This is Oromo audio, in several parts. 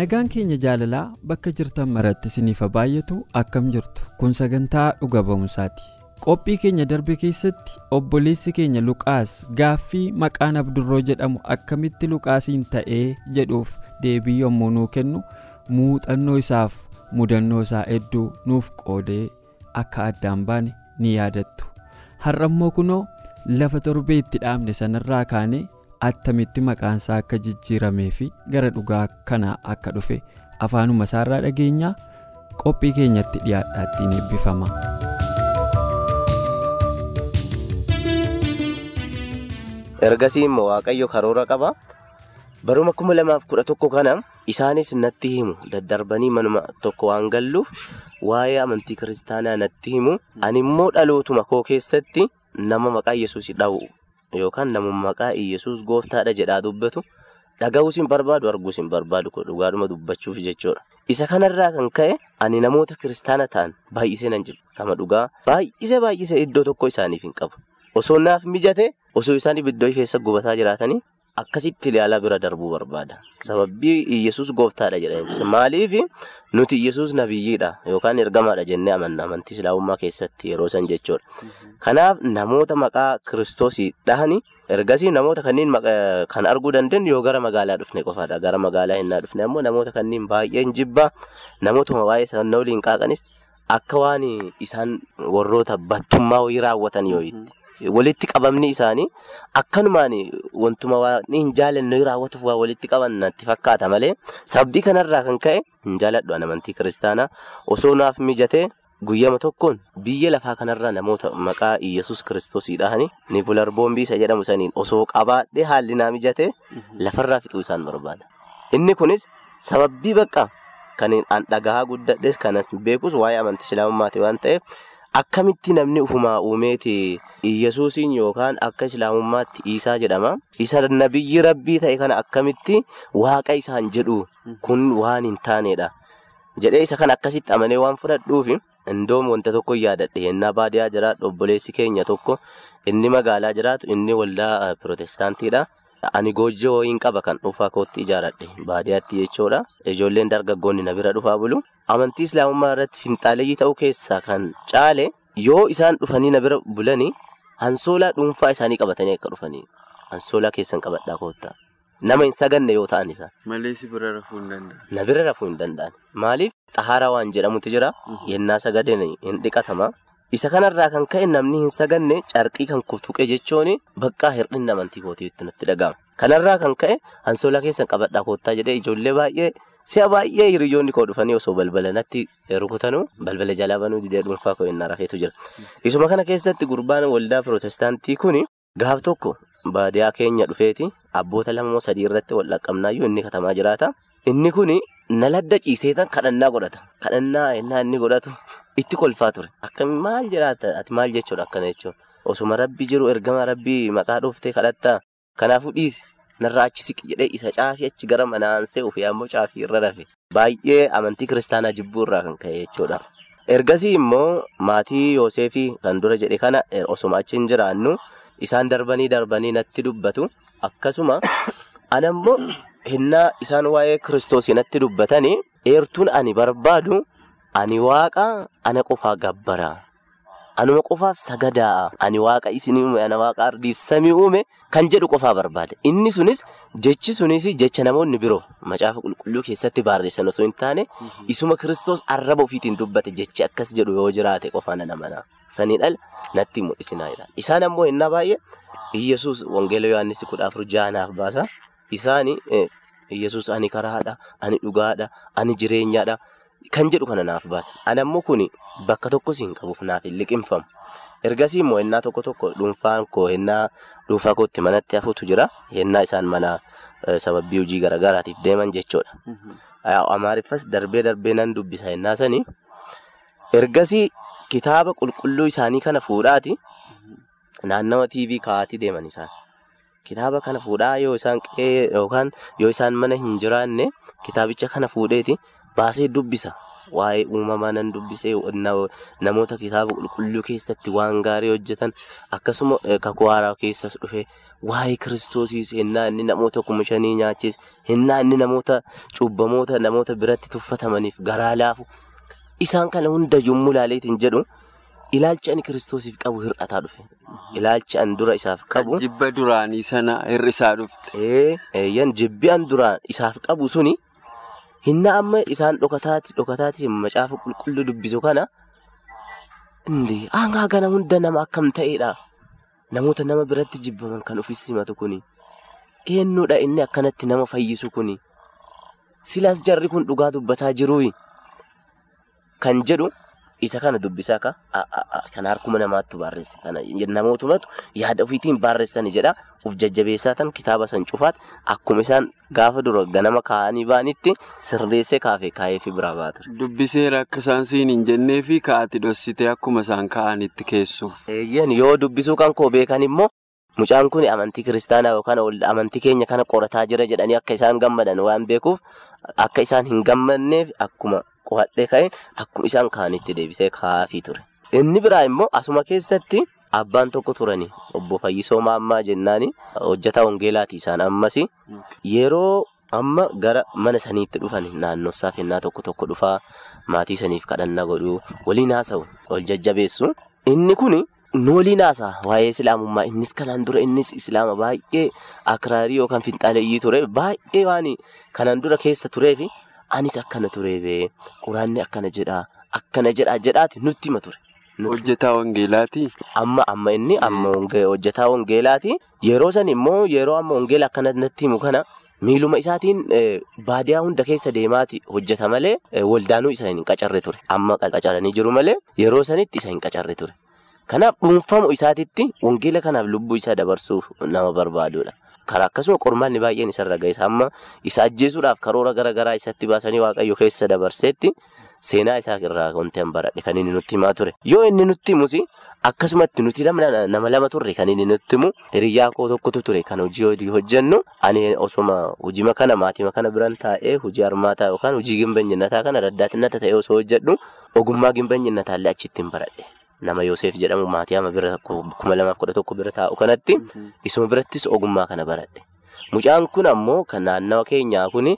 Nagaan keenya jaalalaa bakka jirtan maratti isiniif haa baay'atu akkam jirtu kun sagantaa dhuga ba'umsaati. Qophii keenya darbe keessatti obboleessi keenya Luqaas gaaffii maqaan Abdurroo jedhamu akkamitti Luqaasiin ta'ee jedhuuf deebii yommuu nuu kennu muuxannoo isaaf mudannoo isaa hedduu nuuf qoodee akka addaan baane ni yaadattu. Har'a immoo kunoo lafa torbee itti dhaabne sanarraa kaanee. Attamitti maqaan isaa akka jijjiiramee fi gara dhugaa kanaa akka dhufe afaanuma isaarraa dhageenyaa qophii keenyatti dhiyaadhaattiin eebbifama. ergasii immoo waaqayyo karoora qaba baruma kuma lamaaf kudha tokko kana isaanis natti himu daddarbanii manuma tokko waan galluuf waa'ee amantii kiristaanaa natti himu ani immoo dhalootuma koo keessatti nama maqaa yesuus dha'u. Yookaan namummaa maqaa Iyyasuus gooftaadha jedhaa dubbatu dhaga'uus hin barbaadu arguus hin barbaadu dhugaadhuma dubbachuuf jechuudha. Isa kanarraa kan ka'e ani namoota kiristaana ta'an baay'isee nan jiru. Kama dhugaa baay'isee baay'isee iddoo tokko isaaniif hin qabu. Osoo naaf mijate osoo isaan ibiddoo keessa gubataa jiraatanii akkasitti ilaalaa bira darbuu barbaada. Sababbii Iyyasuus gooftaadha jedhaniif maaliif nuti Iyyasuus nabiyyiidha yookaan ergamaadha jennee amantii islaamummaa keessatti yeroo san jechuudha. Kanaaf namoota maqaa kiristoosii dhahanii ergasii namoota kanneen kan arguu dandeenyu yoo gara magaalaa dhufne qofaadha. Gara magaalaa hin dhufne ammoo namoota kanneen baay'een jibbaa namootuma waa'ee sana waliin qaaqanis akka waan isaan warroota battummaa wayii raawwatan yoo walitti qabamni isaanii akkanumaan wantuma waan hin jaalanne raawwatuuf waa walitti qaban natti fakkaata malee sabbii kanarraa kan ka'e hin jaaladhu amantii kiristaanaa osoo naaf mijatee. Guyyama tokkoon biyya lafaa kanarraa namoota maqaa Iyyasuus kiristoosii dhahanii nivular boombii isa jedhamu saniin osoo qabaadhee haalli naa mijate lafarraa fixuu isaan barbaada. Inni kunis sababbii bakka kan dhagahaa guddadhes kanas beekus waa'ee amantii islaamummaati waan ta'eef akkamitti namni ufumaa uumeeti Iyyasuusiin yookaan akka islaamummaatti Iisaa jedhama. Isa nabiyyi rabbii ta'e kana akkamitti waaqa isaan jedhu kun waan hin taanedha. jedhee isa kan akkasitti amanee waan fudhadhuufi indoom wanta tokko yaadadhe yennaa baadiyaa jiraatu obboleessi keenya tokko inni magaalaa jiraatu inni waldaa pirootestaantiidha. Ani goojjoo wayiin qaba kan dhuunfaa kootti ijaaradhe baadiyaatti jechuudha. Ijoolleen dargaggoonni na bira dhufaa bulu. Amantii islaamummaa irratti finxaaleeyyii ta'uu keessaa kan caale yoo isaan dhufanii na bira bulanii hansoolaa dhuunfaa isaanii qabatanii akka dhufanii hansoolaa keessan qabadhaa koottaa. Nama hin saganne yoo ta'an isaan. Malee si bira rafuu hin danda'an. Na bira rafuu hin danda'an. Maaliif xahaaraa waan jedhamutu jira. Yennaa sagadeen hin dhiqatama. Isa kanarraa kan ka'e namni hin saganne carqii kan kutuqe jechuun bakka hir'inni amantii kootiitti nutti dhaga'ama. Kanarraa kan ka'e hansoolaa keessan qabadhaa koottaa jedhee ijoollee baay'ee si'a baay'ee hiriyoonni koo dhufanii osoo balbala natti rukutanuu balbala jalaa banuu didee dhuunfaa koo yennaa rafeetu jira. Isuma kana keessatti gurbaan waldaa pirootestaantii kuni gaaf tokko. Baadiyaa keenya dhufeeti abboota lama moo sadii irratti wal dhaqqabnaayyuu inni katamaa jiraata. Inni kun na ladda ciiseetan kadhannaa godhata. Kadhannaa yennaa inni godhatu itti kolfaa ture. Akkamiin maal jiraata ati maal jechuudha akkana jechuudha. Osuma rabbi jiru ergama rabbii maqaa dhuftee kadhattaa kanaafuu dhiisi narraa achi siqi jedhee isa caafii achi gara manaa aansee ofii ammoo caafii irra rafe. Baay'ee amantii kiristaanaa jibbuu irraa kan ka'e jechuudha. Ergasii immoo maatii Yooseefii kan dura jedhe kana osuma achi hin jiraannu. Isaan darbanii darbanii natti dubbatu akkasuma ana immoo hinnaa isaan waa'ee kiristoosii natti dubbatanii eertuun ani barbaadu ani waaqa ana qofaa gabbara. Anuma qofaaf sagadaa ani waaqa isinii uume ana waaqa ardiif samii uume kan jedhu qofaa barbaada. Inni sunis jechi sunis jecha namoonni biroo macaafa qulqulluu keessatti barreessan osoo hin taane isuma kiristoos arraba ofiitiin dubbate jechi akkas jedhu yoo jiraate qofaa nana mana. Saniin ala natti mul'isinaa jira. Isaan ammoo innaa baay'ee Iyyasuus wangeela Yohaannis kudha afur jaanaaf baasa. Isaani Iyyasuus ani karaadha, ani dhugaadha, ani jireenyaadha. Kan jedhu kana naaf baasan. Ani ammoo kun bakka tokkos hin qabuuf naaf hin liqimfamu. Ergasii immoo hennaa tokko tokko dhuunfaan koo hennaa dhuunfaa kootti manatti hafuutu jira. Hennaa isaan mana sababii hojii garaagaraatiif deeman jechuudha. Amaariffas darbee darbee nan dubbisa hennaa sanii. Ergasii kitaaba qulqulluu isaanii kana fuudhaati naannawa TV kaa'atii deeman isaan. Kitaaba kana fuudhaa yoo isaan mana hin jiraanne kitaabicha kana fuudheeti baasee dubbisa. Waa'ee uumamaa nan dubbisee namoota kitaaba qulqulluu keessatti waan gaarii hojjetan akkasuma kakuu haaraa keessas dhufe waa'ee kiristoosiis hennaa inni namoota kuma shanii nyaachise hennaa inni namoota cubbamoota namoota biratti tuffatamaniif garaa laafu isaan kana hunda yommuu ilaaleetiin jedhu ilaalcha ani kiristoosiif qabu hir'ataa dhufe. Ilaalcha an dura isaaf qabu. Jibba duraanii sana hir'isaa dhufte. Eeyyan jibbi an duraan isaaf qabu suni. Hinna amma isaan dhokataati dhokataati macaafa qulqulluu dubbisu kana indi hangaa kana hunda nama akkam ta'edha. Namoota nama biratti jibbaman kan ofis simatu kuni. Eenyudha inni akkanatti nama fayyisu kuni. Silaas jarri kun dhugaa dubbataa jiruu kan jedhu isa kana dubbisaa ka kan harkuma namaatti barreesse namootumatu yaada ofiitiin barreessani jedha uf jajjabeessaa tan kitaaba san cufaat akkuma isaan gaafa dura ganama kaa'anii ba'anitti sirreessee kaafee kaa'eefi biraa ba'a ture. Dubbiseera akka isaan siin hin jennee fi kaa'ati dhossitee akkuma isaan kaa'anitti keessuuf. Yoo dubbisuu kan koo beekan immoo mucaan kun amantii kiristaanaa yookaan amantii keenya kana qorataa jira jedhanii akka isaan gammadan waan beekuuf akka isaan hin gammanneef akkuma qo'adhee ka'een akkuma isaan kaa'anitti deebisee kaa'aafii ture. Inni biraa immoo asuma keessatti abbaan tokko turani obbo Fayyisoo Maammaa jennaani hojjetaa wangeelaati isaan ammas yeroo amma gara mana saniitti dhufan naannoo saafennaa tokko tokko dhufaa maatii saniif kadhannaa godhuu waliin haasa'u ol jajjabeessu. Inni kun nu waliin haasa'a waa'ee islaamummaa innis kanaan dura innis islaama baay'ee akraarii yookaan finxaaleeyyii ture baay'ee waan kanaan dura keessa tureefi anis akkana turee bee quraanni akkana jedhaa akkana jedhaa jedhaati nutti hima ture. Hojjetaa wangeelaati. Amma amma inni amma hojjetaa wangeelaati. Yeroo san immoo yeroo amma wangeela akkana natti himu kana miiluma isaatiin baadiyaa hunda keessa deemaati hojjeta malee waldaanuu isa hin qacarre ture. Amma qacaranii jiru malee yeroo sanitti isa hin qacarre ture. Kanaaf dhuunfamu isaatitti wangeela kanaaf lubbuu isaa dabarsuuf nama barbaadudha. Karaa akkasuma qormaanni baay'een isarra ga'e amma isa ajjeesuudhaaf karoora garaagaraa isatti baasanii waaqayyo keessa dabarseetti seenaa isaa irraa wanti hin baradhe kan inni nutti himaa ture. Yoo inni nutti himus akkasumatti nuti nama lama turre kan inni nutti himu hiriyyaa koo tokkotu ture kan hojii hojjennu ani osoma hojii kana maatii kana biran taa'ee hojii harmaataa yookaan hojii gimbeenyinnataa kana raddaatinata ta'ee osoo hojjedhu ogummaa gimbeenyinnataa illee achitti hin baradhe. Nama Yoosef jedhamu maatii ama bira kuma lamaaf kudha tokko bira taa'u kanatti isuma birattis ogummaa kana baradhe. Mucaan kun ammoo kan naannawa keenyaa kun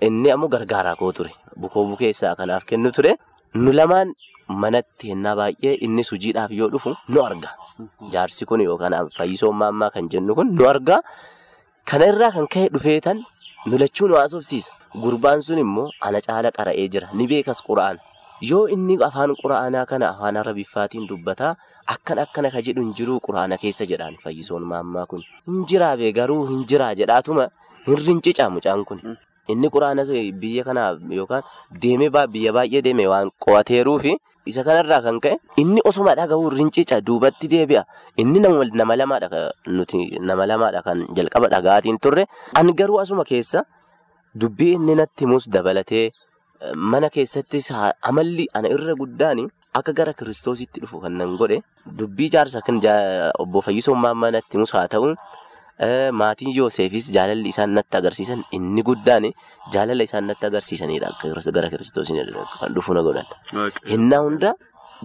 inni ammoo gargaaraa koo ture. Bukoo bukeessaa kanaaf kennu ture. Nu lamaan manatti hennaa baay'ee innis hojiidhaaf yoo dhufu nu arga. Jaarsi kun yookaan fayyisoo maammaa kan jennu kun nu arga. Kana irraa kan ka'e dhufeetan nu lachuu nu haasofsiisa. Gurbaan sun immoo ana caala qara'ee jira. Ni beekas qura'aan. Yoo inni afaan qura'aanaa kana afaan arabiffaatiin dubbataa akkan akkana ka jedhu hin jiruu qura'aana keessa jedhaan fayyisoon maammaa kun. Hin jiraa bee garuu hin jiraa jedhaatuma hin rincica mucaan kun. Inni qura'aana biyya kana yookaan deemee biyya baay'ee deeme waan qo'ateeruu fi isa kanarraa kan ka'e inni osuma dhaga'uu rincica duubatti deebi'a. Inni nama lamaadha nuti nama lamaadha kan jalqaba dhagaatiin turre. Ani garuu asuma keessa dubbii inni natti himus dabalatee. Mana keessattis amalli ana irra guddaan akka gara kiristoositti dhufu kan nan godhe dubbii jaarsa kan obbo Fayyisoo Maammaa natti himus haa ta'u maatiin Yoosefis jaalalli isaan natti agarsiisan inni guddaan jaalala isaan natti agarsiisanidha gara kiristoosiin kan dhufu na godhan. Innaa hunda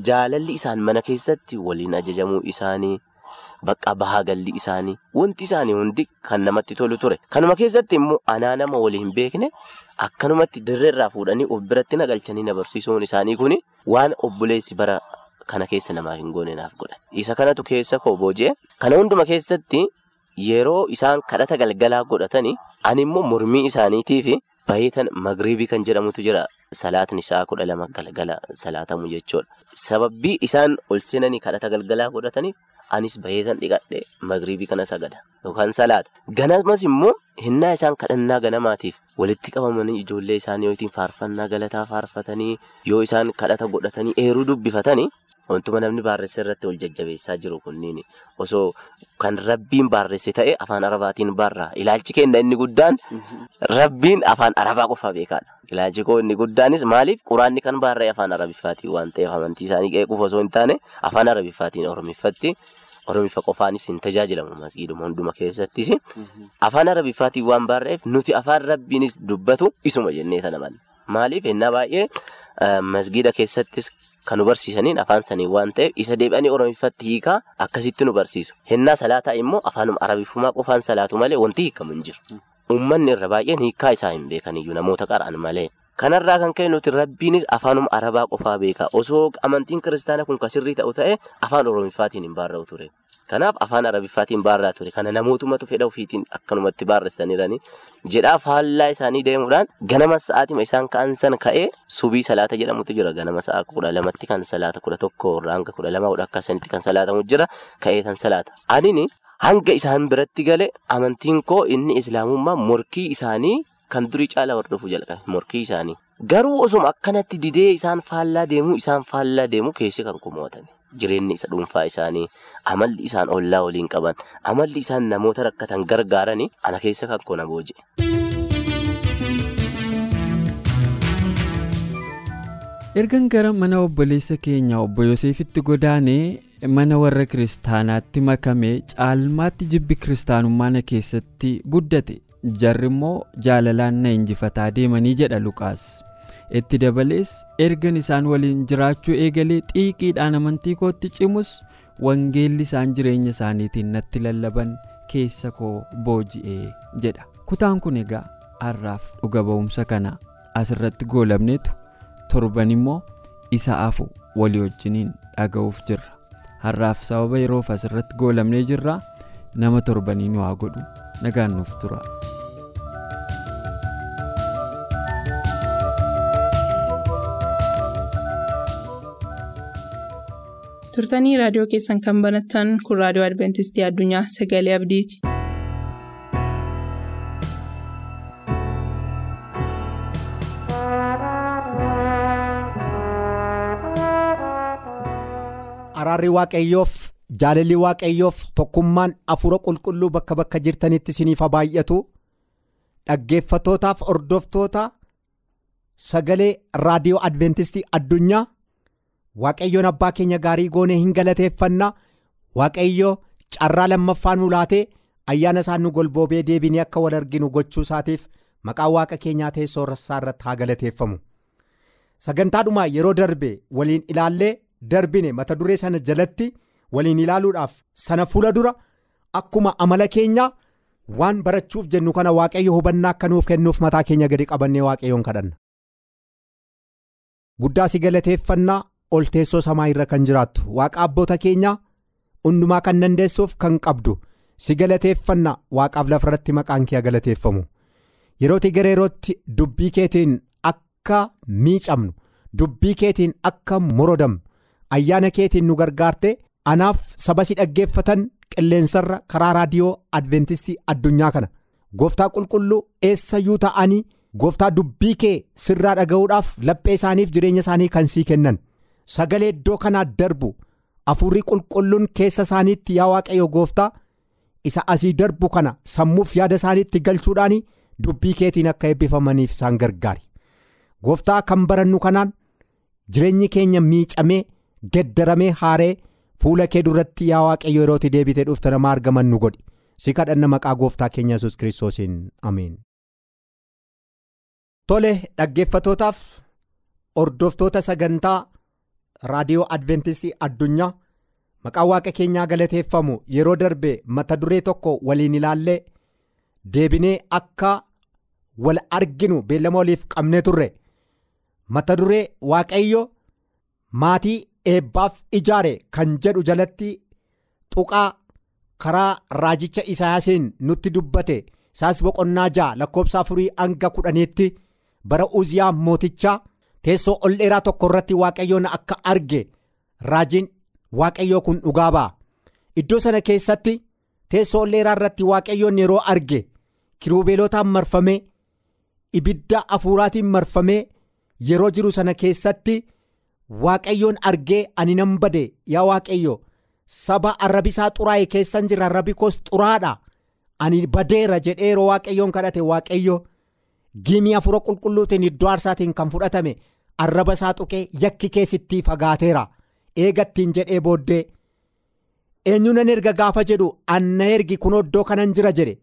jaalalli isaan mana keessatti waliin ajajamuu isaanii bakka bahaa galli isaanii wanti isaanii hundi kan namatti tolu ture. Kanuma keessatti immoo anaa nama walii hin beekne. Akkanumatti dirreerraa fuudhanii of biratti nagalchanii na barsiisuun isaanii kun waan obboleessi bara kana keessa namaaf hin goone naaf godhan. Isa kanatu keessa koo booji'e. Kana hunduma keessatti yeroo isaan kadhata galgalaa godhatanii ani immoo mormii isaaniitii fi baay'atan magriibii kan jedhamutu jira. Salaatni isaa kudha lama galgala salaatamu jechuudha. Sababbii isaan ol seenanii kadhata galgalaa godhataniif anis baay'atan dhiqadhee magriibii kana sagada yookaan salaata. Ganamas immoo hinnaa isaan kadhannaa ganamaatiif walitti qabamanii ijoollee isaanii yookiin faarfannaa galataa faarfatanii yoo isaan kadhata godhatanii eeruu dubbifatanii Wantuma namni baarresse irratti wal jajjabeessaa jiru kunniin osoo kan rabbiin baarresse ta'e afaan arabaatiin baarraa. Ilaalchi keenya inni guddaan rabbiin afaan arabaa qofaa beekaadha. Ilaalchi koo inni guddaanis maaliif quraanni kan baarra'e afaan arabiffaatiin waan ta'eef amantii isaanii qeequuf osoo hin taane afaan arabiffaatiin oromiffatti. Oromiffa qofaanis hin tajaajilamu masgiiduma hunduma keessattis. Afaan arabiffaatiin waan baarra'eef nuti afaan rabbiinis dubbatu isuma jennee sana. Maaliif ennaa baay'ee masgiida keessattis kan nu barsiisaniin afaan sanii waan ta'eef isa deebi'anii oromiffatti hiikaa akkasitti nu barsiisu. Hennaa salaataa immoo afaanuma arabiffumaa qofaan salaatu malee wanti hiikamu hin jiru. Uummanni irra baay'een hiikaa isaa hin beekaniyyuu namoota qara'an malee. Kanarraa kan ka'e nuti rabbiinis afaanuma arabaa qofaa beeka. Osoo amantiin kiristaanaa kun kan sirrii ta'u ta'e afaan oromiffaatiin hin baarra'u ture. Kanaaf afaan arabiffaatiin baarraa ture. Kana namootumatu fedha ofiitiin akkanumatti baarressaniirani. Jedhaa faallaa isaanii deemuudhaan ganama sa'aatima isaan ka'an sana ka'ee subii salaata jedhamutu jira. Ganama sa'a kudha lamatti kan salaata kudha tokko hanga kudha lama kudha akkasanitti kan salaatamu jira. Ka'ee kan salaata. Anini hanga isaan biratti gale amantiin koo inni islaamummaa morkii isaanii kan durii caalaa hordofuu jalqabe morkii isaanii. Garuu osuma akkanatti didee isaan faallaa deemuu isaan faallaa deemuu keessi kan kumootame. Jireenyi isa dhuunfaa isaanii, amalli isaan ollaa waliin qaban, amalli isaan namoota rakkatan gargaaranii ana keessa kan kona booji'e. Ergan gara mana obboleessa keenya obbo Yoosefitti godaanee mana warra kiristaanaatti makamee caalmaatti jibbi kiristaanummaa keessatti guddate. jarri immoo jaalalaan na injifataa deemanii jedha luqaas itti dabalees ergan isaan waliin jiraachuu eegalee xiiqiidhaan amantii kootti cimus wangeelli isaan jireenya isaaniitiin natti lallaban keessa koo booji'ee jedha kutaan kun egaa har'aaf dhuga ba'umsa kana asirratti goolabneetu torban immoo isa afu walii wajjiniin dhaga'uuf jirra har'aaf sababa yeroof asirratti goolabnee jirra nama torbanii nu haa godhu nagaan nuuf tura. Turtanii raadiyoo keessan kan banattan kun raadiyoo adventistii addunyaa sagalee abdiiti. araarri waaqayyoof jaalalli waaqayyoof tokkummaan hafuura qulqulluu bakka bakka jirtanitti isiniif haa baay'atu dhaggeeffatootaaf hordoftoota sagalee raadiyoo adventistii addunyaa waaqayyoon abbaa keenya gaarii goonee hin galateeffanna waaqayyo carraa lammaffaa nu laatee ayyaana isaan nu golboobee deebinee akka wal arginu gochuu isaatiif maqaan waaqa keenyaa teessoo isaa irratti haa galateeffamu sagantaadhumaa yeroo darbe waliin ilaallee darbine mata duree sana jalatti waliin ilaaluudhaaf sana fuula dura akkuma amala keenyaa waan barachuuf jennu kana waaqayyo hubannaa akka nuuf kennuuf mataa keenya gadi qabannee waaqayyoon kadhanna. guddaa si galateeffannaa ol teessoo samaa irra kan jiraattu. Waaqa abboota keenyaa hundumaa kan dandeessuuf kan qabdu. Si galateeffannaa waaqaaf lafarratti maqaan kee galateeffamu. Yerootii gara yerootti dubbii keetiin akka miicamnu dubbii keetiin akka morodamnu ayyaana keetiin nu gargaarte anaaf saba si dhaggeeffatan qilleensarra karaa raadiyoo adventistii addunyaa kana. Gooftaa qulqulluu eessayyuu ta'anii gooftaa dubbii kee sirraa dhaga'uudhaaf laphee isaaniif jireenya isaanii kan sii kennan sagalee iddoo kanaa darbu. Hafuurri qulqulluun keessa isaaniitti yaa waaqayyo gooftaa isa asii darbu kana sammuuf yaada isaaniitti galchuudhaan dubbii keetiin akka eebbifamaniif isaan gargaari. Gooftaa kan barannu kanaan jireenyi keenya miicamee geddaramee haaree fuula kee duratti yaa waaqayyo yerootti deebitee dhufte nama argaman nu godhi. Si kadhanna maqaa gooftaa keenya yesus kiristoosiin. Ameen. tole dhaggeeffatootaaf hordoftoota sagantaa raadiyoo adventistii addunyaa maqaa waaqa keenyaa galateeffamu yeroo darbe mata duree tokko waliin ilaallee deebinee akka wal arginu beellama waliif qabnee turre. Mata duree waaqayyo maatii eebbaaf ijaare kan jedhu jalatti tuqaa karaa raajicha isaayaasiin nutti dubbate. Isaas boqonnaa ja'a lakkoobsa afurii hanga kudhaniitti bara uziyaa mootichaa teessoo ol dheeraa tokko irratti waaqayyoon akka arge raajiin waaqayyoo kun dhugaa ba'a. Iddoo sana keessatti teessoo ol dheeraa irratti waaqayyoon yeroo arge kirubeelotaan marfamee ibidda hafuuraatiin marfamee yeroo jiru sana keessatti waaqayyoon argee ani nan bade yaa waaqayyo saba arrabisaa xuraa'e keessan jira. Arrabi koos xuraadha ani badeera jedhee yeroo waaqayyoon kadhate waaqayyo giimii afura qulqulluutiin iddoo aarsaatiin kan fudhatame arraba isaa tuqee yakki keessittii fagaateera. Eegattiin jedhee booddee eenyu nan erga gaafa jedhu? Anna ergi kun iddoo kanan jira jedhe.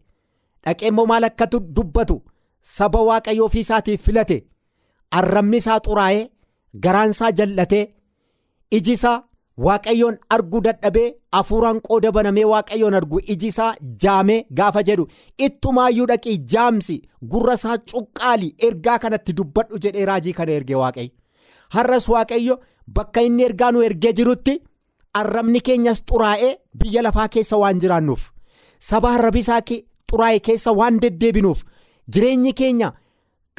Dhaqee immoo maal akka dubbatu? Saba waaqayyo ofii isaatiif filate. Arrabni isaa xuraa'ee garaan isaa jal'atee iji isaa waaqayyoon arguu dadhabee hafuuraan qooda banamee waaqayyoon argu iji isaa jaamee gaafa jedhu ittumaayyuu dhaqii jaamsi gurra isaa cuqqaali ergaa kanatti dubbadhu jedhee raajii kana ergee waaqayyo har'as waaqayyo bakka inni ergaa nu ergee jirutti arrabni keenyas xuraa'ee biyya lafaa keessa waan jiraannuuf saba arrabi isaa xuraa'e keessa waan deddeebinuuf jireenyi keenya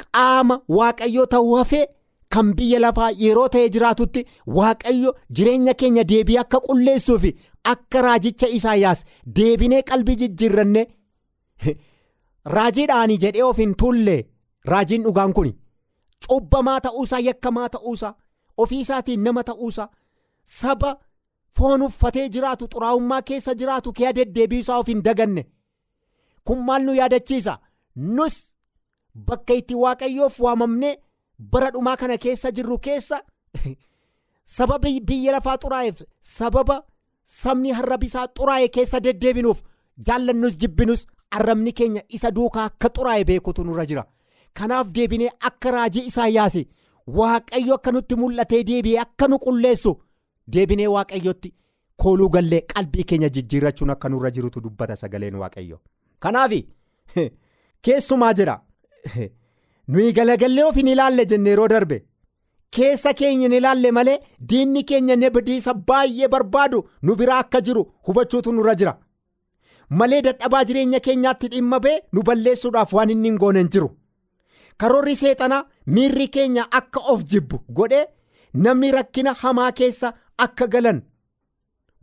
qaama waaqayyoo ta'uu hafee. Kan biyya lafaa yeroo ta'e jiraatutti waaqayyo jireenya keenya deebii akka qulleessuu fi akka raajicha isaayyaas deebinee qalbii jijjiirranne raajiidhaanii jedhee of hin tuulle raajiin dhugaan kun cubbamaa ta'uusaa yakkamaa ta'uusaa ofii isaatiin nama ta'uusaa saba foon uffatee jiraatu xuraa'ummaa keessa jiraatu kee deddeebiisaa of hin daganne kun maal nu yaadachiisa nus bakka itti waaqayyoof waamamnee. Bara dhumaa kana keessa jirru keessa sababa biyya lafaa xuraa'eef sababa sabni arrabisaa xuraa'e keessa deddeebinuuf jaallannus jibbinus arrabni keenya isa duukaa akka xuraa'e beekutu nurra jira kanaaf deebinee akka raajii isaayyaas waaqayyo akka nutti mul'atee deebi'ee akka nu qulleessu deebinee waaqayyotti kooluu gallee qalbii keenya jijjiirrachuun akka nurra jirutu dubbata sagaleen waaqayyo kanaaf keessumaa jira. nuyi galagallee of hin ilaalle jenne yeroo darbe. Keessa keenya hin ilaalle malee diinni keenya ne badiisa baay'ee barbaadu nu biraa akka jiru hubachuutu nurra jira. Malee dadhabaa jireenya keenyaatti dhimma ba'e nu balleessuudhaaf waan inni hin goone hin jiru. Karoorri seexanaa miirri keenya akka of jibbu godhee namni rakkina hamaa keessa akka galan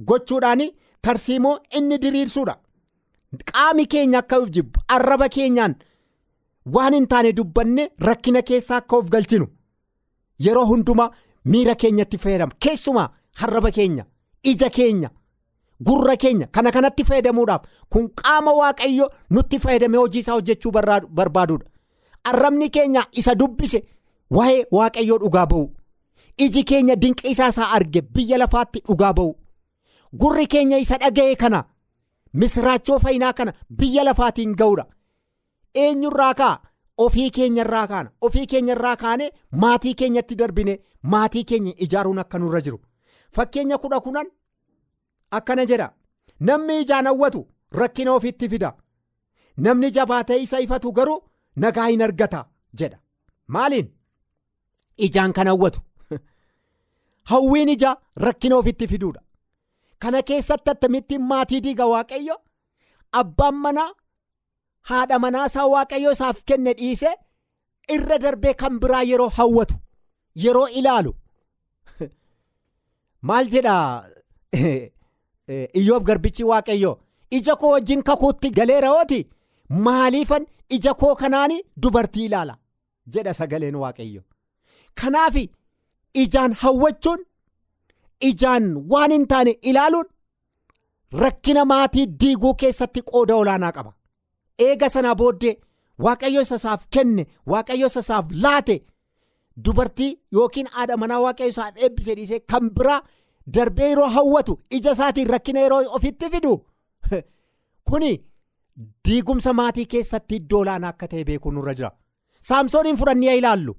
gochuudhaan tarsiimoo inni diriirsuudha. Qaami keenya akka of jibbu arraba keenyaan. Waan hin taane dubbanne rakkina keessa akka of galchinu. Yeroo hundumaa miira keenyatti fayyadama. Keessumaa arraba keenya ija keenya gurra keenya kana kanatti fayyadamuudhaaf kun qaama waaqayyo nutti fayyadamee hojii isaa hojjechuu barbaaduudha. Arrabni keenya isa dubbise waa'ee waaqayyoo dhugaa ba'u. Iji keenya dinqiisaa isaa arge biyya lafaatti dhugaa ba'u. Gurri keenya isa dhaga'e kana misraachoo fayyinaa kana biyya lafaatiin ga'uudha. Eenyurraa ka'a? Ofii keenyarraa kaana. Ofii keenyarraa kaane maatii keenyatti darbine maatii keenya ijaaruun akka nurra jiru. Fakkeenya kudha kunan akkana jedha. Namni ijaan hawwatu rakkina ofitti fida. Namni jabaatee isa ifatu garuu nagaa hin argata jedha. Maaliin? Ijaan kan hawwatu. Hawwiin ijaa rakkina ofitti fiduudha. Kana keessatti akkamittiin maatii diiga waaqayyo? Abbaan manaa. Haadha manaasaa waaqayyo isaaf kenne dhiise irra darbee kan biraa yeroo hawwatu yeroo ilaalu. Maal jedha? Iyyoob garbichi waaqayyo ija koo wajjin kakuutti galeera ooti maaliifan ija koo kanaan dubartii ilaala? Jedha sagaleen waaqayyo kanaaf ijaan hawwachuun ijaan waan hin taane ilaaluun rakkina maatii diiguu keessatti qooda olaanaa qaba. Eega sanaa booddee waaqayyo isa isaaf kenne waaqayyo isa isaaf laate dubartii yookiin haadha manaa waaqayyo isaaf eebbise dhiisee kan biraa darbee yeroo hawwatu ija isaatiin rakkina yeroo ofitti fidu. Kuni diigumsa maatii keessatti iddoo olaanaa akka ta'e beekuu nurra jira. Saamsooniin fudhannee ilaallu.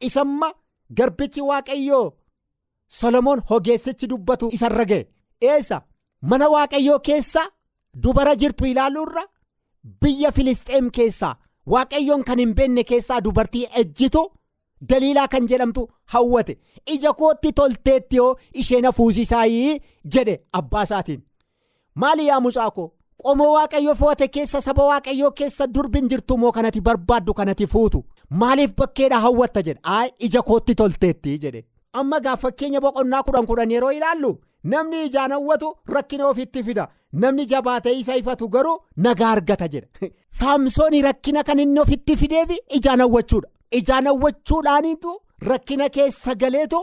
Isamma garbichi waaqayyoo solomoon hogeessichi dubbatu isarra ga'e. Eessa? Mana waaqayyoo keessa dubara jirtu ilaaluurra. Biyya filisxeem keessaa waaqayyoon kan hin beekne keessaa dubartii ejjitu daliilaa kan jedhamtu hawwate. Ija kootti tolteetti yoo isheen hafuusisaayii jedhe abbaa isaatiin. Maali yaa mucaa koo? Qomoo waaqayyoo fo'ate keessa saba waaqayyoo keessa durbin jirtu moo kanati barbaaddu kanati fuutu? Maaliif bakkeedha hawwatta jedhe? Aa ija kootti tolteetti jedhe. Amma gaaf fakkeenya boqonnaa kudhan kudhan yeroo ilaallu namni ijaan hawwatu rakkina ofitti fida namni jabaatee isa ifatu garuu nagaa argata jedha. Saamsoonii rakkina kan inni ofitti fideefi ijaan hawwachuudha ijaan hawwachuudhaaniitu rakkina keessa galeetu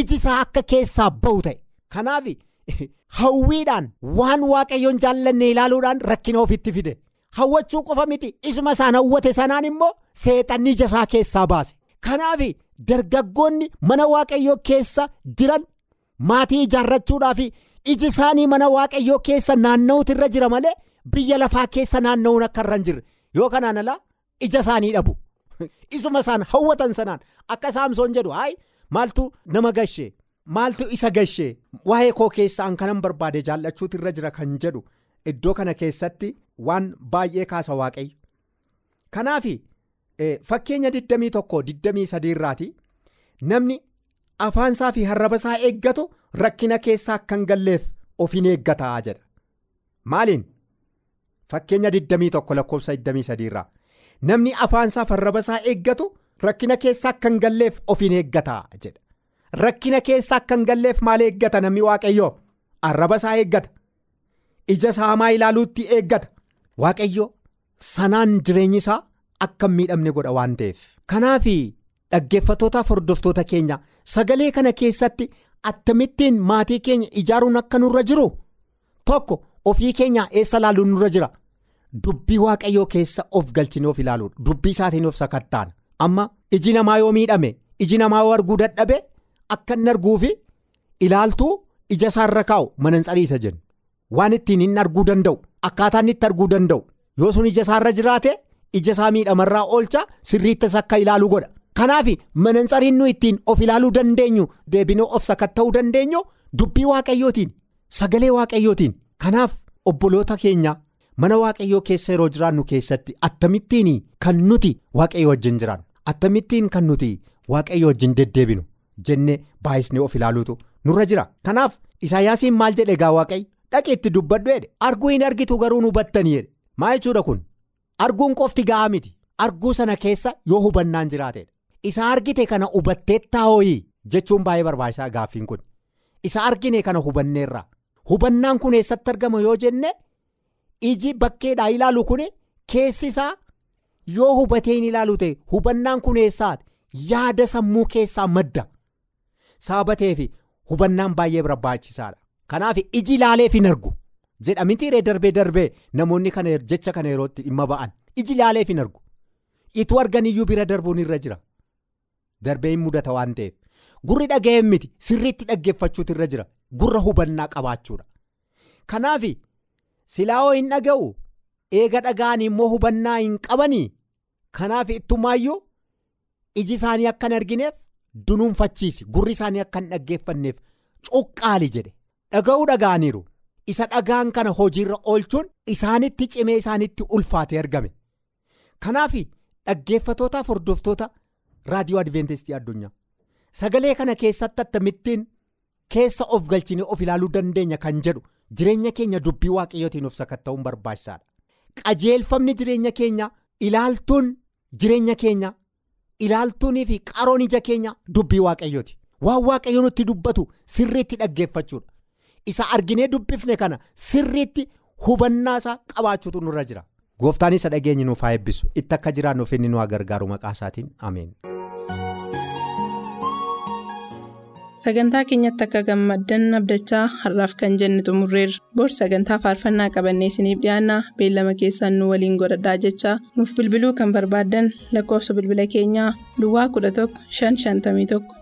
iji isaa akka keessaa ba'u ta'e. Kanaaf hawwiidhaan waan waaqayyoon jaallanne ilaaluudhaan rakkina ofitti fide. Hawwachuu qofa miti. Isuma isaan hawwate sanaan immoo seexanni ija isaa keessaa baase. Kanaaf dargaggoonni mana waaqayyoo keessa jiran maatii ijaarrachuudhaaf iji isaanii mana waaqayyoo keessa naanna'uutu irra jira malee biyya lafaa keessa naanna'uun akka irra hin jirre. Yoo kanaan alaa ija isaanii dhabu. Isuma isaan hawwatan sanaan akka saamsoon jedhu hayi maaltu nama gashee maaltu isa gashee waa'ee koo keessaan kanan barbaade jaallachuutu irra jira kan jedhu iddoo kana keessatti waan baay'ee kaasa waaqayyo. Kanaaf fakkeenya 21-23 irraati namni afaansaa fi harrabasaa eeggatu rakkina keessaa akka hin galleef ofiin eeggataa jedha. Maaliin? Fakkeenya 21 lakkoofsa 23 irraa. Namni afaansaa fi harrabasaa eeggatu rakkina keessaa akka hin galleef ofiin eeggataa jedha. Rakkina keessaa akka hin galleef maal eeggata? Namni waaqayyoo? Harrabasaa eeggata. Ija saamaa ilaaluutti eeggata. Waaqayyo sanaan jireenyi isaa akka hin miidhamne godha waan ta'eef. Kanaaf dhaggeeffattootaaf hordoftoota keenya sagalee kana keessatti attamittiin maatii keenya ijaaruun akka nurra jiru? Tokko ofii keenya eessa laaluun nurra jira? Dubbii waaqayyoo keessa of galchine of ilaaluudha dubbii isaatiin of sakattaan. Amma iji namaa yoo miidhame iji namaa yoo arguu dadhabe akka inni arguufi ilaaltuu ija isaarra kaa'u manantsariisa jennu. Waan ittiin inni arguu danda'u akkaataa inni itti arguu danda'u. Yoo sun ija isaarra jiraate ija isaa miidhamarraa oolcha sirriittas akka ilaalu godha. Kanaaf manantsariin nu ittiin of ilaaluu dandeenyu deebinee of sakatta'uu dandeenyu dubbii waaqayyootiin sagalee waaqayyootiin. Kanaaf obboloota keenya mana waaqayyoo keessa yeroo jiraannu keessatti attamittiin kan nuti waaqayyo wajjin jiraannu. Attamittiin kan nuti waaqayyo wajjin deddeebinu jennee baay'isnee of ilaaluutu nurra jira. Kanaaf isaayyaasiin maal jedhe egaa waaqayyo? Dhaqee itti dubbadhu jedhe. Arguu hin argitu garuu nu hubattanii jedhe. Maa jechuudha kun? Arguun qofti ga'aa miti. Arguu sana keessa yoo hubannaan jiraateedha. Isa argite kana hubattee taa'ooyi jechuun baay'ee barbaachisaa gaaffiin kun. Isa argine kana hubanneerra. Hubannaan kun eessatti argama yoo jenne iji bakkeedhaa ilaalu kun keessi isaa yoo hubatee hin ilaalu ta'e hubannaan kun eessaati yaada sammuu keessaa madda. Sababateef hubannaan baay'ee barbaachisaadha kanaaf iji ilaaleef hin argu. Jedhamitiiree darbee darbee namoonni jecha kana yerootti dhimma ba'an. Iji ilaaleef hin argu. Ituu arganiyyuu bira darbuun irra jira. Darbee hin mudata waan ta'eef. Gurri dhaga'een miti sirriitti dhaggeeffachuutu irra jira. Gurra hubannaa qabaachuudha. Kanaaf silaa'oo hin dhaga'u eega dhaga'anii immoo hubannaa hin qabanii? Kanaaf ittumaayyuu iji isaanii akka hin argineef dunuunfachiisi. Gurri isaanii akka hin dhaggeeffanneef cuqqaali jedhe. Dhaga'uu dhaga'aniiru. Isa dhagaan kana hojiirra oolchuun isaanitti cimee isaanitti ulfaatee argame. Kanaaf dhaggeeffatootaaf hordoftoota. Raadiyoo adventistii addunyaa. Sagalee kana keessatti attamittiin keessa of galchine of ilaaluu dandeenya kan jedhu jireenya keenya dubbii waaqayyootiin of sakatta'uun barbaachisaadha. Qajeelfamni jireenya keenya ilaaltuun jireenya keenya ilaaltuunii fi qaroon ija keenya dubbii waaqayyooti. Waan waaqayyo nutti dubbatu sirriitti dhaggeeffachuudha. Isa arginee dubbifne kana sirriitti hubannaa isaa qabaachuutu nurra jira. Gooftaan isa dhageenyi nuuf haa eebbisu itti akka jiraannuuf inni nu gargaaru maqaa isaatiin ameen. sagantaa keenyatti akka gammaddan abdachaa har'aaf kan jenne xumurreerra. Bor sagantaa faarfannaa qabannee isiniif dhiyaanna beellama keessaan nu waliin godhadhaa jechaa. Nuuf bilbiluu kan barbaaddan lakkoofsa bilbila keenyaa. Duwwaa 11 551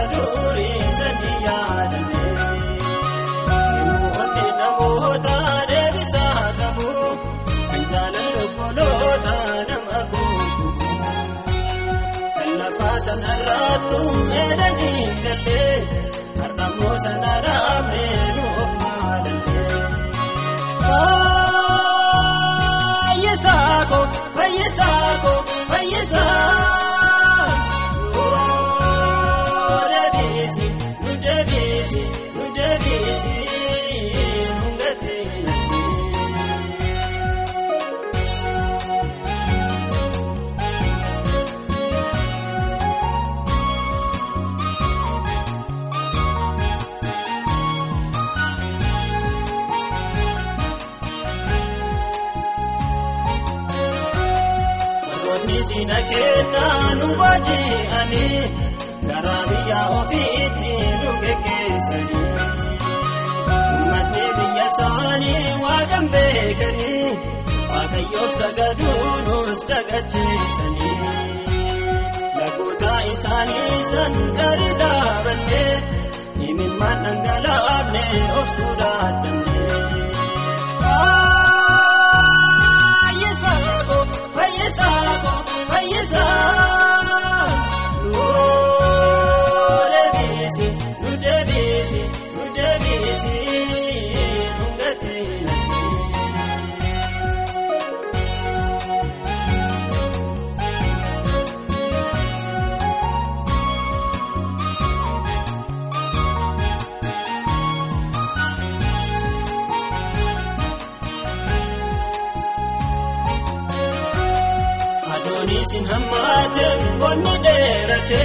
tanarraattu meedanii gallee har'ammoo sana Diina kennaa nu baaji'anii garaa biyya ofiitti nu geggeessanii. Uummatni biyya isaanii waaqan beekanii waaqayyoof sagaduu nus dagacheessanii. Lagoota isaanii san gadi dhaabannee imimmaan dhangalaafne obsuu dadhabnee. Hammaate bonni dheerate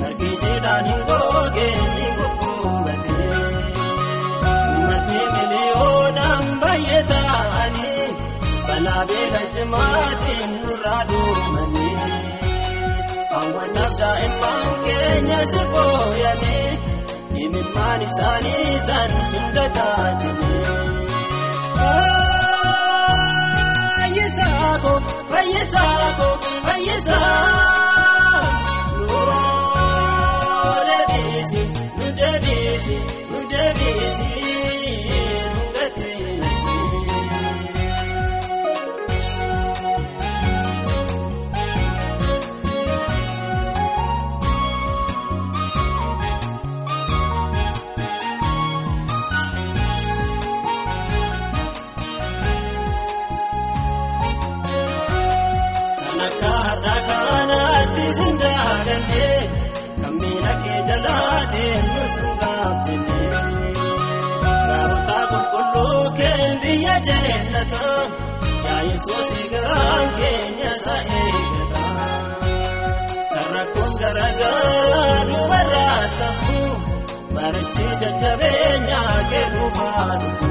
margi jiidhaan hin goge ni gugguubate. Uummatni miliyoonaan baay'ee ta'anii balaa beela cimaatiin nurraa duumanii. Hawwataaf daa'imman keenya si fooyyanii imimmaan isaanii san hin dagaatanii. Fayyisaako fayyisaako fayyisaa nuu deebisi nu deebisi nu deebisi Yesuusii garaan keenya isaa eeggata. Kan rakkoon garaagaraa dubarraa tafu marichi jajjabeenya keeduufaa dhufu.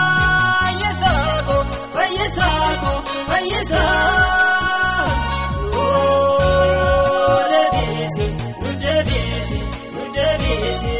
Fayyisaa ko fayyisaa ko fayyisaa nu deebisi nu deebisi nu deebisi.